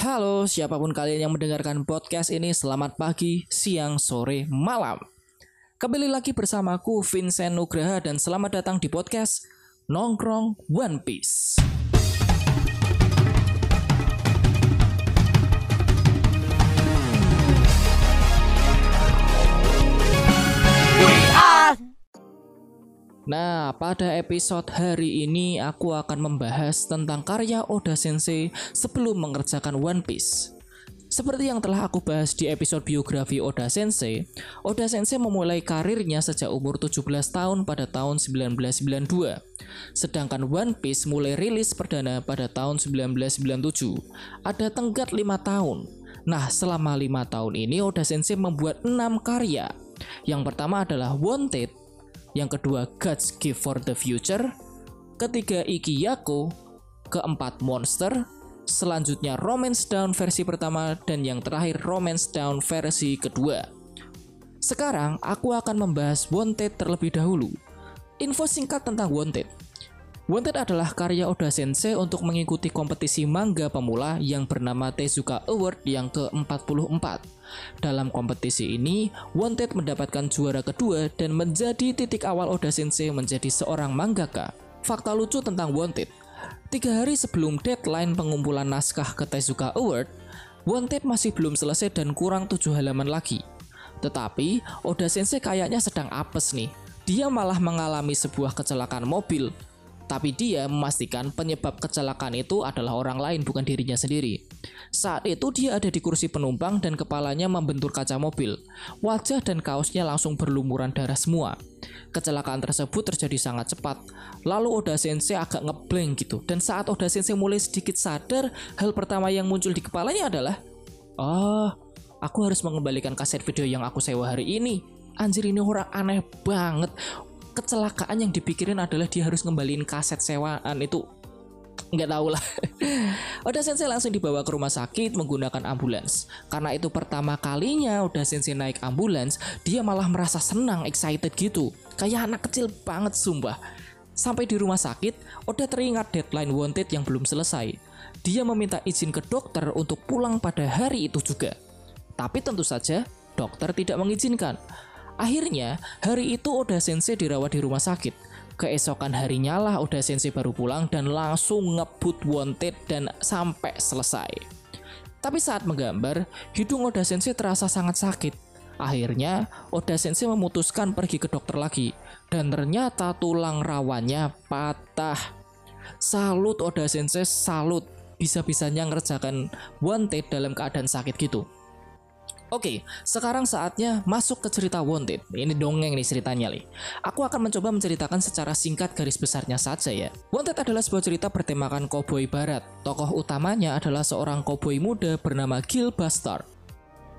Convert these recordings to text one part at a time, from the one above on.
Halo, siapa pun kalian yang mendengarkan podcast ini, selamat pagi, siang, sore, malam. Kembali lagi bersamaku Vincent Nugraha dan selamat datang di podcast Nongkrong One Piece. Nah, pada episode hari ini aku akan membahas tentang karya Oda Sensei sebelum mengerjakan One Piece. Seperti yang telah aku bahas di episode biografi Oda Sensei, Oda Sensei memulai karirnya sejak umur 17 tahun pada tahun 1992. Sedangkan One Piece mulai rilis perdana pada tahun 1997. Ada tenggat 5 tahun. Nah, selama 5 tahun ini Oda Sensei membuat 6 karya. Yang pertama adalah Wanted, yang kedua God's Gift for the Future, ketiga Iki Yako, keempat Monster, selanjutnya Romance Down versi pertama, dan yang terakhir Romance Down versi kedua. Sekarang aku akan membahas Wanted terlebih dahulu. Info singkat tentang Wanted. Wanted adalah karya Oda Sensei untuk mengikuti kompetisi manga pemula yang bernama Tezuka Award yang ke-44. Dalam kompetisi ini, Wanted mendapatkan juara kedua dan menjadi titik awal Oda Sensei menjadi seorang mangaka. Fakta lucu tentang Wanted. Tiga hari sebelum deadline pengumpulan naskah ke Tezuka Award, Wanted masih belum selesai dan kurang tujuh halaman lagi. Tetapi, Oda Sensei kayaknya sedang apes nih. Dia malah mengalami sebuah kecelakaan mobil tapi dia memastikan penyebab kecelakaan itu adalah orang lain bukan dirinya sendiri. Saat itu dia ada di kursi penumpang dan kepalanya membentur kaca mobil. Wajah dan kaosnya langsung berlumuran darah semua. Kecelakaan tersebut terjadi sangat cepat. Lalu Oda Sensei agak ngeblank gitu. Dan saat Oda Sensei mulai sedikit sadar, hal pertama yang muncul di kepalanya adalah, "Oh, aku harus mengembalikan kaset video yang aku sewa hari ini." Anjir ini orang aneh banget kecelakaan yang dipikirin adalah dia harus ngembaliin kaset sewaan itu nggak tahu lah. Oda Sensei langsung dibawa ke rumah sakit menggunakan ambulans. Karena itu pertama kalinya Oda Sensei naik ambulans, dia malah merasa senang, excited gitu. Kayak anak kecil banget sumpah. Sampai di rumah sakit, Oda teringat deadline wanted yang belum selesai. Dia meminta izin ke dokter untuk pulang pada hari itu juga. Tapi tentu saja, dokter tidak mengizinkan. Akhirnya, hari itu Oda Sensei dirawat di rumah sakit. Keesokan harinya lah Oda Sensei baru pulang dan langsung ngebut wanted dan sampai selesai. Tapi saat menggambar, hidung Oda Sensei terasa sangat sakit. Akhirnya, Oda Sensei memutuskan pergi ke dokter lagi. Dan ternyata tulang rawannya patah. Salut Oda Sensei, salut. Bisa-bisanya ngerjakan wanted dalam keadaan sakit gitu. Oke, sekarang saatnya masuk ke cerita Wanted. Ini dongeng nih ceritanya nih. Aku akan mencoba menceritakan secara singkat garis besarnya saja ya. Wanted adalah sebuah cerita bertemakan koboi barat. Tokoh utamanya adalah seorang koboi muda bernama Gil Bastard.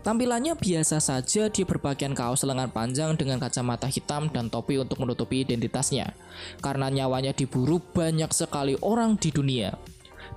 Tampilannya biasa saja, dia berpakaian kaos lengan panjang dengan kacamata hitam dan topi untuk menutupi identitasnya. Karena nyawanya diburu banyak sekali orang di dunia.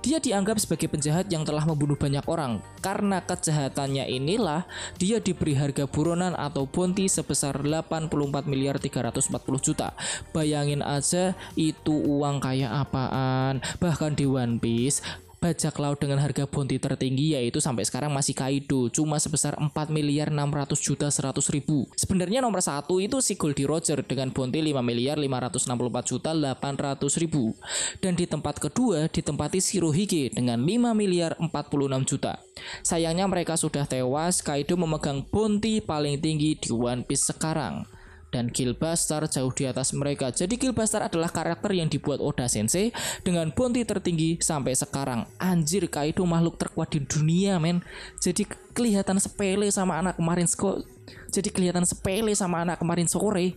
Dia dianggap sebagai penjahat yang telah membunuh banyak orang. Karena kejahatannya inilah dia diberi harga buronan atau bounty sebesar 84 miliar 340 juta. Bayangin aja itu uang kayak apaan. Bahkan di One Piece bajak laut dengan harga bounty tertinggi yaitu sampai sekarang masih Kaido cuma sebesar 4 miliar 600 juta 100 ribu. Sebenarnya nomor satu itu si Goldie Roger dengan bounty 5 miliar 564 juta 800 ribu. Dan di tempat kedua ditempati Shirohige dengan 5 miliar 46 juta. Sayangnya mereka sudah tewas Kaido memegang bounty paling tinggi di One Piece sekarang dan Killbuster jauh di atas mereka. Jadi Killbuster adalah karakter yang dibuat Oda Sensei dengan bounty tertinggi sampai sekarang. Anjir, Kaido makhluk terkuat di dunia, men. Jadi kelihatan sepele sama anak kemarin kok. Jadi kelihatan sepele sama anak kemarin sore.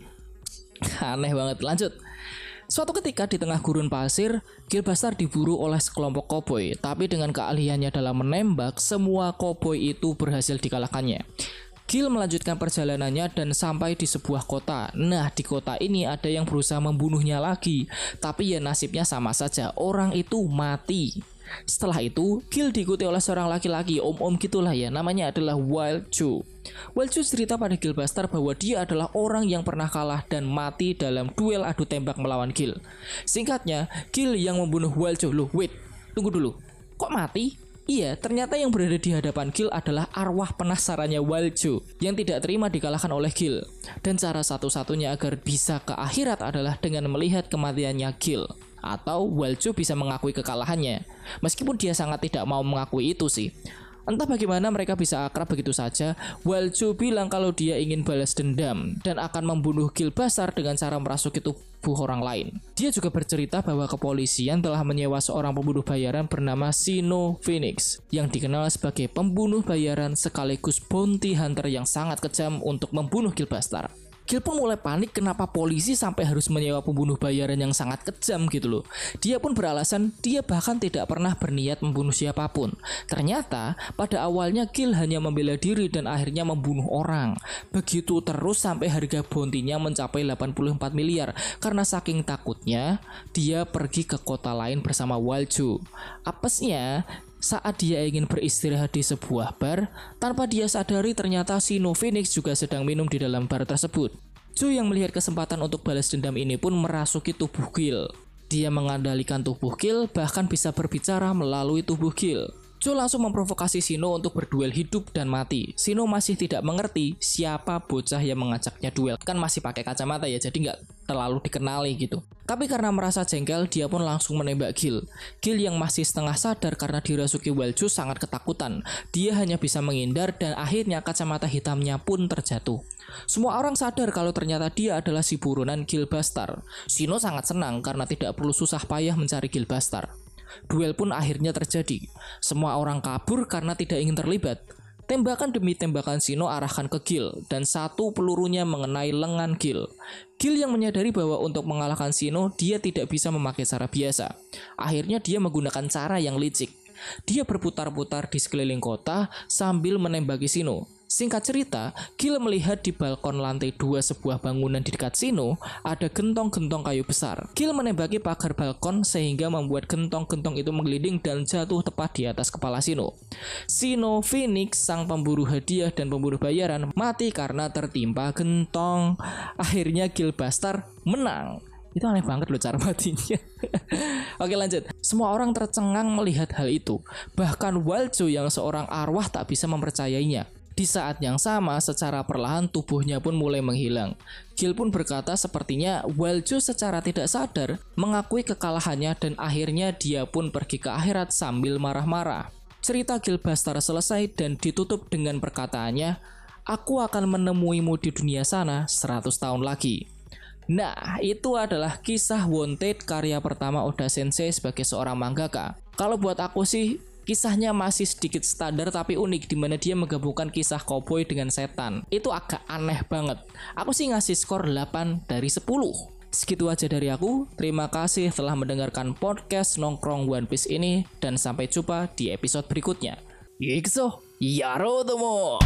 Aneh banget. Lanjut. Suatu ketika di tengah gurun pasir, Gilbastar diburu oleh sekelompok koboi, tapi dengan keahliannya dalam menembak, semua koboi itu berhasil dikalahkannya. Gil melanjutkan perjalanannya dan sampai di sebuah kota. Nah, di kota ini ada yang berusaha membunuhnya lagi, tapi ya nasibnya sama saja, orang itu mati. Setelah itu, Gil diikuti oleh seorang laki-laki, om-om gitulah ya, namanya adalah Wild Joe. Wild Joe cerita pada Gil Buster bahwa dia adalah orang yang pernah kalah dan mati dalam duel adu tembak melawan Gil. Singkatnya, Gil yang membunuh Wild Joe. Loh, wait, tunggu dulu. Kok mati? Iya, ternyata yang berada di hadapan Gil adalah arwah penasarannya Waljo yang tidak terima dikalahkan oleh Gil. Dan cara satu-satunya agar bisa ke akhirat adalah dengan melihat kematiannya Gil atau Waljo bisa mengakui kekalahannya. Meskipun dia sangat tidak mau mengakui itu sih. Entah bagaimana mereka bisa akrab begitu saja, Waljo bilang kalau dia ingin balas dendam dan akan membunuh Gilbasar dengan cara merasuki tubuh orang lain. Dia juga bercerita bahwa kepolisian telah menyewa seorang pembunuh bayaran bernama Sino Phoenix yang dikenal sebagai pembunuh bayaran sekaligus bounty hunter yang sangat kejam untuk membunuh Gilbasar. Gil mulai panik kenapa polisi sampai harus menyewa pembunuh bayaran yang sangat kejam gitu loh. Dia pun beralasan dia bahkan tidak pernah berniat membunuh siapa pun. Ternyata pada awalnya Gil hanya membela diri dan akhirnya membunuh orang. Begitu terus sampai harga bontinya mencapai 84 miliar karena saking takutnya dia pergi ke kota lain bersama Waljo. Apesnya saat dia ingin beristirahat di sebuah bar, tanpa dia sadari ternyata Sino Phoenix juga sedang minum di dalam bar tersebut. Joe yang melihat kesempatan untuk balas dendam ini pun merasuki tubuh Gil. Dia mengandalkan tubuh Gil, bahkan bisa berbicara melalui tubuh Gil. Joe langsung memprovokasi Sino untuk berduel hidup dan mati. Sino masih tidak mengerti siapa bocah yang mengajaknya duel. Kan masih pakai kacamata ya, jadi nggak terlalu dikenali gitu. Tapi karena merasa jengkel, dia pun langsung menembak Gil. Gil yang masih setengah sadar karena dirasuki Welju sangat ketakutan. Dia hanya bisa menghindar dan akhirnya kacamata hitamnya pun terjatuh. Semua orang sadar kalau ternyata dia adalah si buronan Gil Bastar. Sino sangat senang karena tidak perlu susah payah mencari Gil. Duel pun akhirnya terjadi. Semua orang kabur karena tidak ingin terlibat. Tembakan demi tembakan Sino arahkan ke Gil dan satu pelurunya mengenai lengan Gil. Gil yang menyadari bahwa untuk mengalahkan Sino dia tidak bisa memakai cara biasa. Akhirnya dia menggunakan cara yang licik. Dia berputar-putar di sekeliling kota sambil menembaki Sino. Singkat cerita, Gil melihat di balkon lantai dua sebuah bangunan di dekat Sino ada gentong-gentong kayu besar. Gil menembaki pagar balkon sehingga membuat gentong-gentong itu menggelinding dan jatuh tepat di atas kepala Sino. Sino Phoenix, sang pemburu hadiah dan pemburu bayaran, mati karena tertimpa gentong. Akhirnya Gil Bastar menang. Itu aneh banget loh cara matinya. Oke lanjut. Semua orang tercengang melihat hal itu. Bahkan Waljo yang seorang arwah tak bisa mempercayainya. Di saat yang sama, secara perlahan tubuhnya pun mulai menghilang. Gil pun berkata sepertinya Waljo secara tidak sadar mengakui kekalahannya dan akhirnya dia pun pergi ke akhirat sambil marah-marah. Cerita Gil Bastar selesai dan ditutup dengan perkataannya, Aku akan menemuimu di dunia sana 100 tahun lagi. Nah, itu adalah kisah Wanted karya pertama Oda Sensei sebagai seorang mangaka. Kalau buat aku sih, Kisahnya masih sedikit standar tapi unik di mana dia menggabungkan kisah cowboy dengan setan. Itu agak aneh banget. Aku sih ngasih skor 8 dari 10. Segitu aja dari aku. Terima kasih telah mendengarkan podcast Nongkrong One Piece ini dan sampai jumpa di episode berikutnya. Yikso, yaro tomo.